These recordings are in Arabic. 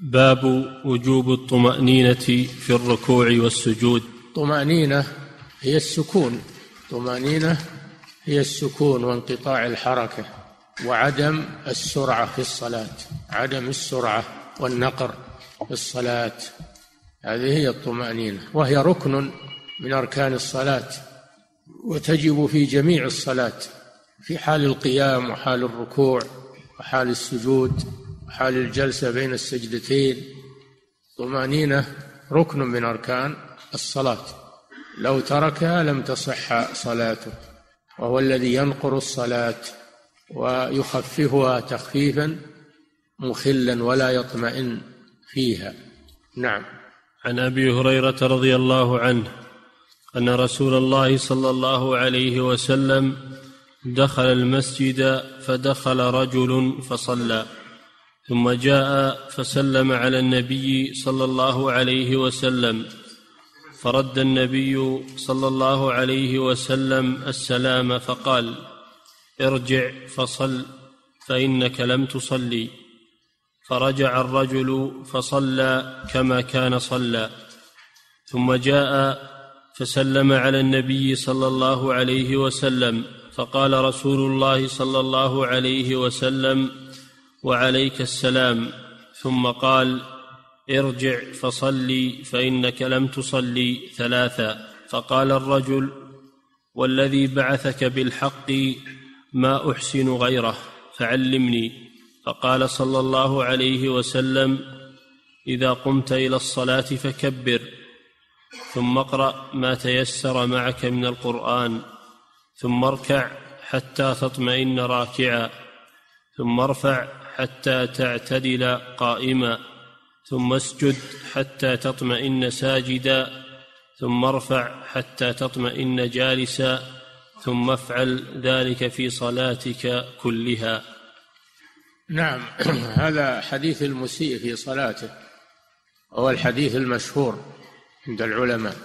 باب وجوب الطمأنينة في الركوع والسجود. طمأنينة هي السكون. طمأنينة هي السكون وانقطاع الحركة وعدم السرعة في الصلاة. عدم السرعة والنقر في الصلاة. هذه هي الطمأنينة. وهي ركن من أركان الصلاة وتجب في جميع الصلاة في حال القيام وحال الركوع وحال السجود. وحال الجلسة بين السجدتين طمأنينة ركن من أركان الصلاة. لو تركها لم تصح صلاته وهو الذي ينقر الصلاة ويخففها تخفيفا مخلا ولا يطمئن فيها. نعم. عن أبي هريرة رضي الله عنه أن رسول الله صلى الله عليه وسلم دخل المسجد فدخل رجل فصلى. ثم جاء فسلم على النبي صلى الله عليه وسلم. فرد النبي صلى الله عليه وسلم السلام فقال ارجع فصل فإنك لم تصلي. فرجع الرجل فصلى كما كان صلى. ثم جاء فسلم على النبي صلى الله عليه وسلم فقال رسول الله صلى الله عليه وسلم وعليك السلام. ثم قال ارجع فصلي فإنك لم تصلي ثلاثا. فقال الرجل والذي بعثك بالحق ما أحسن غيره فعلمني. فقال صلى الله عليه وسلم إذا قمت إلى الصلاة فكبر. ثم اقرأ ما تيسر معك من القرآن. ثم اركع حتى تطمئن راكعا. ثم ارفع حتى تعتدل قائما ثم اسجد حتى تطمئن ساجدا ثم ارفع حتى تطمئن جالسا ثم افعل ذلك في صلاتك كلها. نعم. هذا حديث المسيء في صلاته هو الحديث المشهور عند العلماء.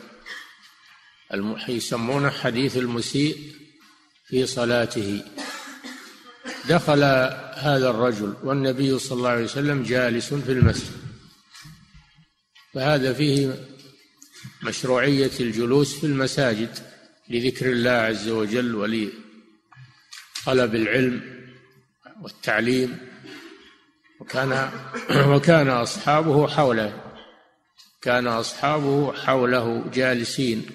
يسمونه حديث المسيء في صلاته. دخل هذا الرجل والنبي صلى الله عليه وسلم جالس في المسجد. فهذا فيه مشروعية الجلوس في المساجد لذكر الله عز وجل ولطلب العلم والتعليم وكان وكان أصحابه حوله كان أصحابه حوله جالسين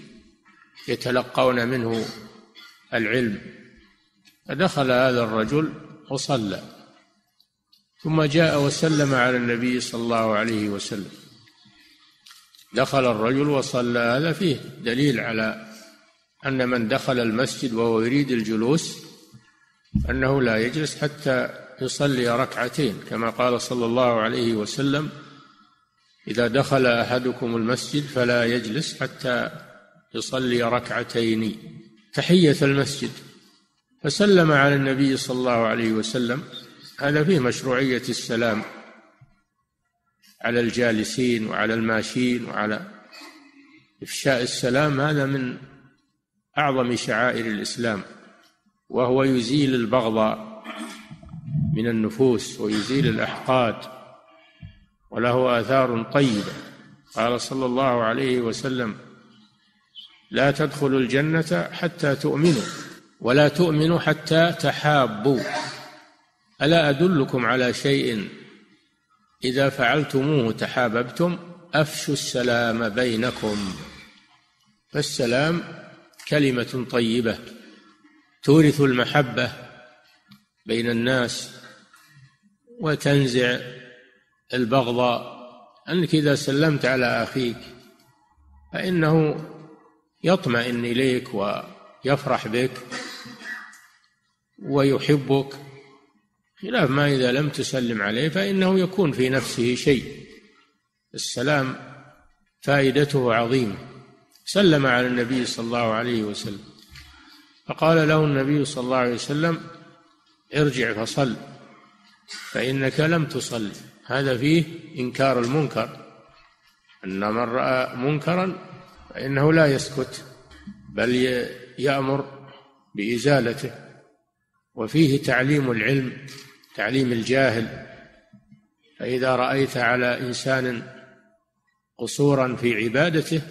يتلقون منه العلم. فدخل هذا الرجل وصلى ثم جاء وسلم على النبي صلى الله عليه وسلم. دخل الرجل وصلى. هذا فيه دليل على أن من دخل المسجد وهو يريد الجلوس أنه لا يجلس حتى يصلي ركعتين كما قال صلى الله عليه وسلم إذا دخل أحدكم المسجد فلا يجلس حتى يصلي ركعتين. تحية المسجد. فسلم على النبي صلى الله عليه وسلم. هذا فيه مشروعية السلام على الجالسين وعلى الماشين وعلى إفشاء السلام. هذا من أعظم شعائر الإسلام وهو يزيل البغضاء من النفوس ويزيل الأحقاد وله آثار طيبة. قال صلى الله عليه وسلم لا تدخلوا الجنة حتى تؤمنوا. ولا تؤمنوا حتى تحابوا. ألا أدلكم على شيء؟ إذا فعلتموه تحاببتم أفشوا السلام بينكم. فالسلام كلمة طيبة تورث المحبة بين الناس وتنزع البغضاء أنك إذا سلمت على أخيك. فإنه يطمئن إليك ويفرح بك. ويحبك. خلاف ما إذا لم تسلم عليه فإنه يكون في نفسه شيء. السلام فائدته عظيمة. سلم على النبي صلى الله عليه وسلم. فقال له النبي صلى الله عليه وسلم ارجع فصل فإنك لم تصل. هذا فيه إنكار المنكر. أن من رأى منكرا فإنه لا يسكت بل يأمر بإزالته. وفيه تعليم العلم تعليم الجاهل. فإذا رأيت على إنسان قصورا في عبادته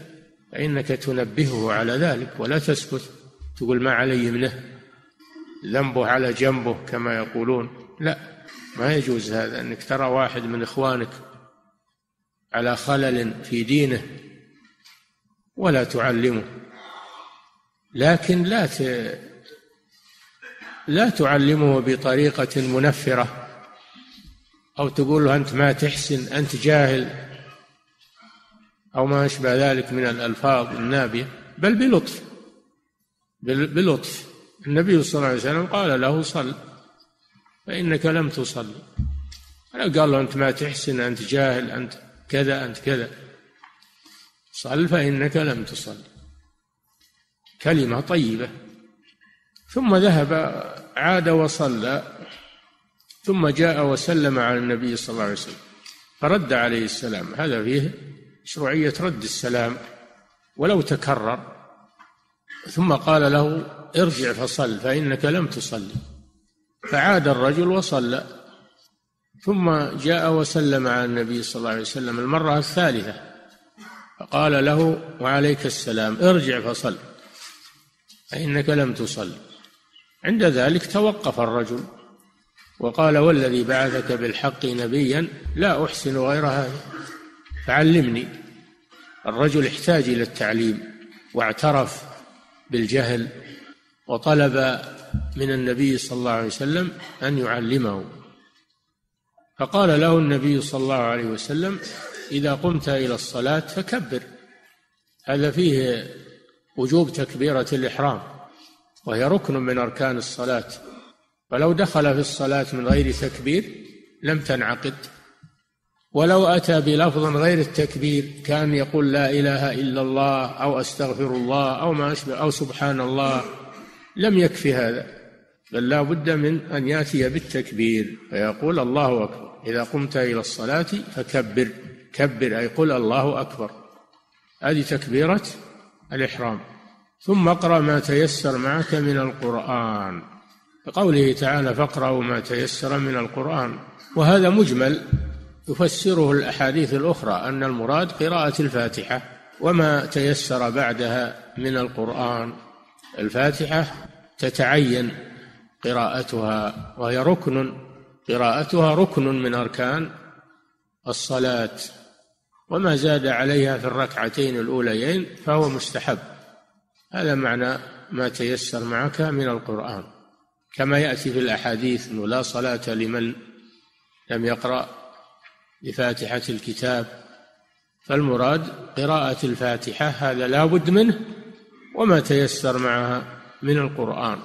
فإنك تنبهه على ذلك ولا تسكت. تقول ما علي منه؟ ذنبه على جنبه كما يقولون. لا ما يجوز هذا أنك ترى واحد من إخوانك على خلل في دينه ولا تعلمه. لكن لا. لا تعلمه بطريقة منفرة أو تقول له أنت ما تحسن أنت جاهل أو ما أشبه ذلك من الألفاظ النابية بل بلطف بلطف. النبي صلى الله عليه وسلم قال له صل فإنك لم تصل. قال له أنت ما تحسن أنت جاهل أنت كذا أنت كذا. صل فإنك لم تصل. كلمة طيبة. ثم ذهب عاد وصلى ثم جاء وسلم على النبي صلى الله عليه وسلم فرد عليه السلام. هذا فيه مشروعية رد السلام ولو تكرر. ثم قال له ارجع فصل فإنك لم تصلي. فعاد الرجل وصلى. ثم جاء وسلم على النبي صلى الله عليه وسلم المرة الثالثة. فقال له وعليك السلام ارجع فصل فإنك لم تصل عند ذلك توقف الرجل وقال والذي بعثك بالحق نبيا لا أحسن غير هذا. فعلمني الرجل احتاج إلى التعليم واعترف بالجهل وطلب من النبي صلى الله عليه وسلم أن يعلمه. فقال له النبي صلى الله عليه وسلم إذا قمت إلى الصلاة فكبر. هذا فيه وجوب تكبيرة الإحرام. وهي ركن من أركان الصلاة. فلو دخل في الصلاة من غير تكبير لم تنعقد. ولو أتى بلفظ غير التكبير كان يقول لا إله إلا الله أو أستغفر الله أو ما أشبه أو سبحان الله لم يكفي هذا. بل لا بد من أن يأتي بالتكبير فيقول الله أكبر. إذا قمت إلى الصلاة فكبر. كبر أي قل الله أكبر. هذه تكبيرة الإحرام. ثم اقرأ ما تيسر معك من القرآن. كقوله تعالى فاقرأوا ما تيسر من القرآن. وهذا مجمل يفسره الأحاديث الأخرى أن المراد قراءة الفاتحة وما تيسر بعدها من القرآن. الفاتحة تتعين قراءتها وهي ركن قراءتها ركن من أركان الصلاة. وما زاد عليها في الركعتين الأوليين فهو مستحب. هذا معنى ما تيسر معك من القرآن. كما يأتي في الأحاديث أنه لا صلاة لمن لم يقرأ بفاتحة الكتاب فالمراد قراءة الفاتحة هذا لا بد منه وما تيسر معها من القرآن.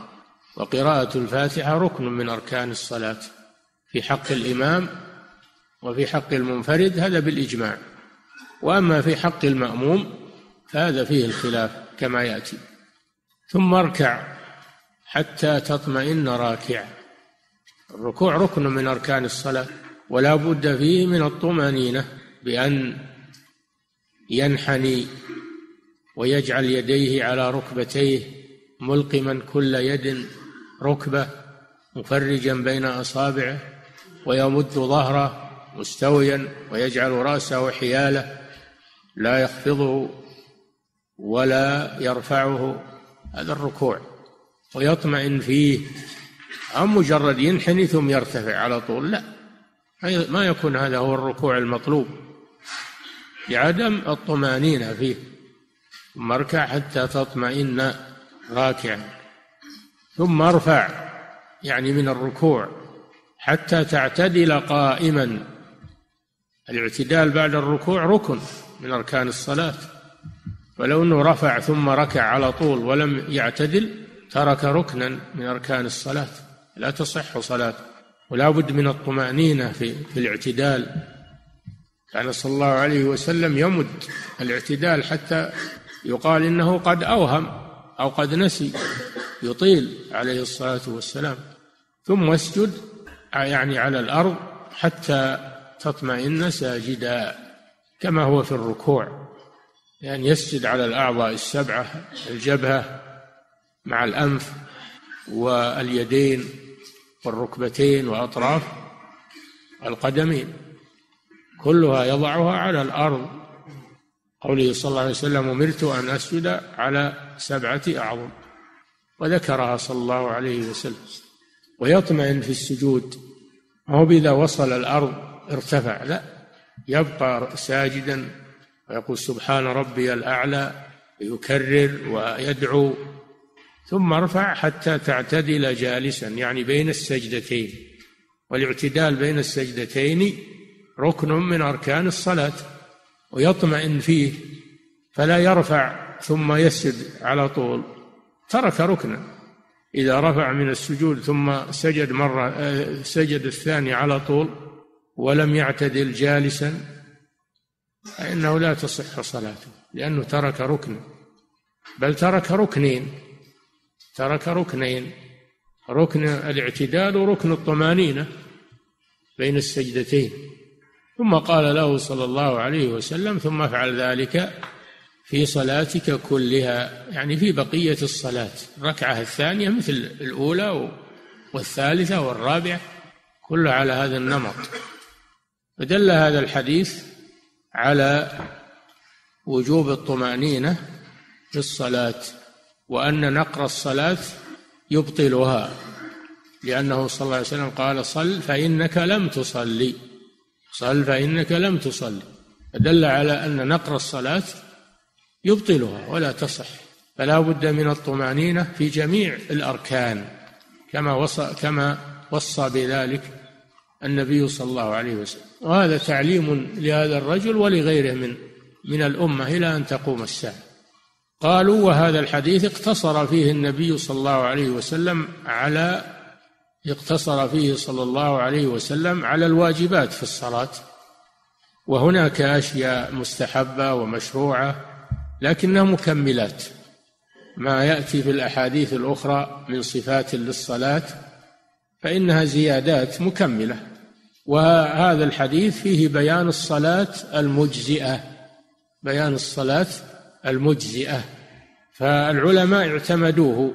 وقراءة الفاتحة ركن من أركان الصلاة في حق الإمام وفي حق المنفرد هذا بالإجماع. وأما في حق المأموم فهذا فيه الخلاف كما يأتي. ثم اركع حتى تطمئن راكعا الركوع ركن من أركان الصلاة ولا بد فيه من الطمأنينة بأن ينحني ويجعل يديه على ركبتيه ملقما كل يد ركبة مفرجا بين أصابعه ويمد ظهره مستويا ويجعل رأسه حيالة لا يخفضه ولا يرفعه هذا الركوع ويطمئن فيه. أو مجرد ينحني ثم يرتفع على طول؟ لا. ما يكون هذا هو الركوع المطلوب. لعدم الطمأنينة فيه. ثم اركع حتى تطمئن راكعا. ثم ارفع يعني من الركوع حتى تعتدل قائما. الاعتدال بعد الركوع ركن من أركان الصلاة. ولو إنه رفع ثم ركع على طول ولم يعتدل ترك ركنا من أركان الصلاة. لا تصح صلاته. ولا بد من الطمأنينة في, في الاعتدال. كان صلى الله عليه وسلم يمد الاعتدال حتى يقال إنه قد أوهم أو قد نسي يطيل عليه الصلاة والسلام. ثم اسجد يعني على الأرض حتى تطمئن ساجدا كما هو في الركوع. يعني يسجد على الأعضاء السبعة الجبهة مع الأنف واليدين والركبتين وأطراف القدمين. كلها يضعها على الأرض. قوله صلى الله عليه وسلم أمرت أن أسجد على سبعة أعظم. وذكرها صلى الله عليه وسلم. ويطمئن في السجود. هو إذا وصل الأرض ارتفع. لا يبقى ساجدا ويقول سبحان ربي الأعلى يكرر ويدعو ثم ارفع حتى تعتدل جالسا يعني بين السجدتين. والاعتدال بين السجدتين ركن من أركان الصلاة ويطمئن فيه فلا يرفع ثم يسجد على طول. ترك ركنا. إذا رفع من السجود ثم سجد مرة آه، سجد الثاني على طول ولم يعتدل جالسا فإنه لا تصح صلاته لأنه ترك ركنا بل ترك ركنين. ترك ركنين. ركن الاعتدال وركن الطمانينة بين السجدتين. ثم قال له صلى الله عليه وسلم ثم افعل ذلك في صلاتك كلها. يعني في بقية الصلاة. الركعة الثانية مثل الأولى والثالثة والرابعة كلها على هذا النمط. فدل هذا الحديث على وجوب الطمأنينة في الصلاة وأن نقر الصلاة يبطلها لأنه صلى الله عليه وسلم قال صل فإنك لم تصلي صل فإنك لم تصلي. فدل على أن نقر الصلاة يبطلها ولا تصح فلا بد من الطمأنينة في جميع الأركان كما وصى كما وصى بذلك النبي صلى الله عليه وسلم. وهذا تعليم لهذا الرجل ولغيره من من الأمة إلى أن تقوم الساعة. قالوا وهذا الحديث اقتصر فيه النبي صلى الله عليه وسلم على اقتصر فيه صلى الله عليه وسلم على الواجبات في الصلاة. وهناك أشياء مستحبة ومشروعة لكنها مكملات. ما يأتي في الأحاديث الأخرى من صفات للصلاة فإنها زيادات مكملة. وهذا الحديث فيه بيان الصلاة المجزئة. بيان الصلاة المجزئة. فالعلماء اعتمدوه.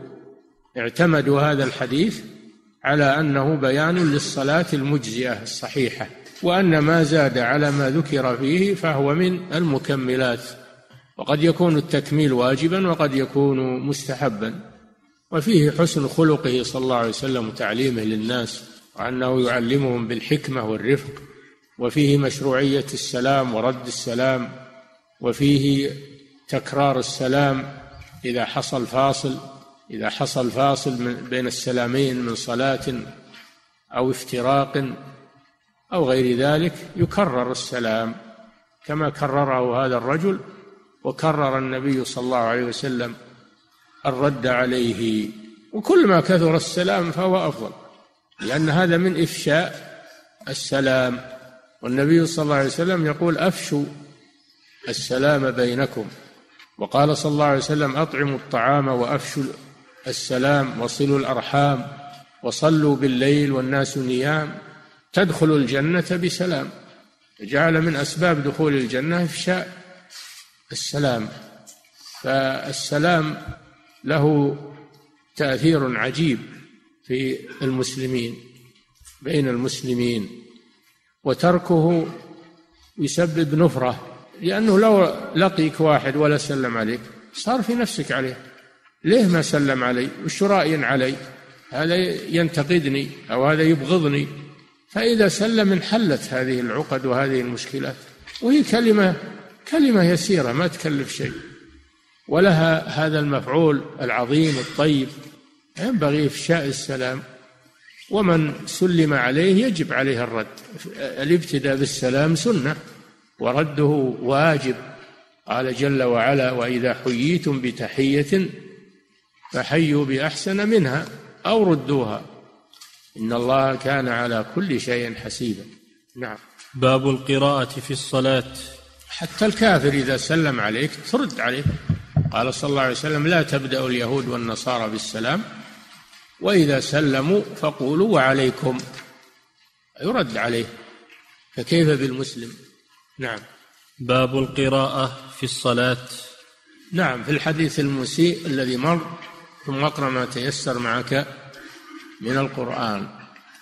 اعتمدوا هذا الحديث على أنه بيان للصلاة المجزئة الصحيحة. وأن ما زاد على ما ذكر فيه فهو من المكملات. وقد يكون التكميل واجبا وقد يكون مستحبا. وفيه حسن خلقه صلى الله عليه وسلم وتعليمه للناس وأنه يعلمهم بالحكمة والرفق وفيه مشروعية السلام ورد السلام وفيه تكرار السلام إذا حصل فاصل إذا حصل فاصل بين السلامين من صلاة أو افتراق أو غير ذلك يكرر السلام كما كرره هذا الرجل وكرر النبي صلى الله عليه وسلم الرد عليه. وكل ما كثر السلام فهو أفضل لأن هذا من إفشاء السلام. والنبي صلى الله عليه وسلم يقول أفشوا السلام بينكم. وقال صلى الله عليه وسلم أطعموا الطعام وأفشوا السلام وصلوا الأرحام وصلوا بالليل والناس نيام تدخلوا الجنة بسلام. جعل من أسباب دخول الجنة إفشاء السلام. فالسلام له تأثير عجيب في المسلمين بين المسلمين وتركه يسبب نفرة لأنه لو لقيك واحد ولا سلم عليك صار في نفسك عليه. ليه ما سلم علي؟ وش رأي علي؟ هذا ينتقدني أو هذا يبغضني؟ فإذا سلم انحلت هذه العقد وهذه المشكلات وهي كلمة كلمة يسيرة ما تكلف شيء. ولها هذا المفعول العظيم الطيب. ينبغي إفشاء السلام. ومن سلم عليه يجب عليه الرد. الابتداء بالسلام سنة ورده واجب. قال جل وعلا وإذا حييتم بتحية فحيوا بأحسن منها أو ردوها. إن الله كان على كل شيء حسيبا. نعم. باب القراءة في الصلاة. حتى الكافر إذا سلم عليك ترد عليه. قال صلى الله عليه وسلم لا تبدأ اليهود والنصارى بالسلام وإذا سلموا فقولوا وعليكم. يرد عليه. فكيف بالمسلم؟ نعم. باب القراءة في الصلاة. نعم في الحديث المسيء الذي مر ثم اقرأ ما تيسر معك من القرآن.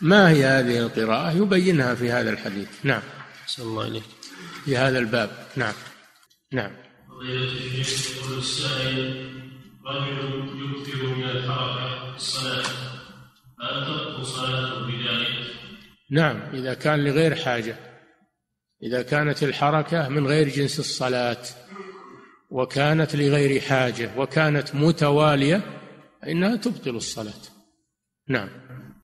ما هي هذه القراءة؟ يبينها في هذا الحديث. نعم. أحسن الله إليك في هذا الباب. نعم. نعم. يقول السائل رجل من الحركة في الصلاة تبطل صلاته؟ نعم إذا كان لغير حاجة إذا كانت الحركة من غير جنس الصلاة وكانت لغير حاجة وكانت متوالية فإنها تبطل الصلاة نعم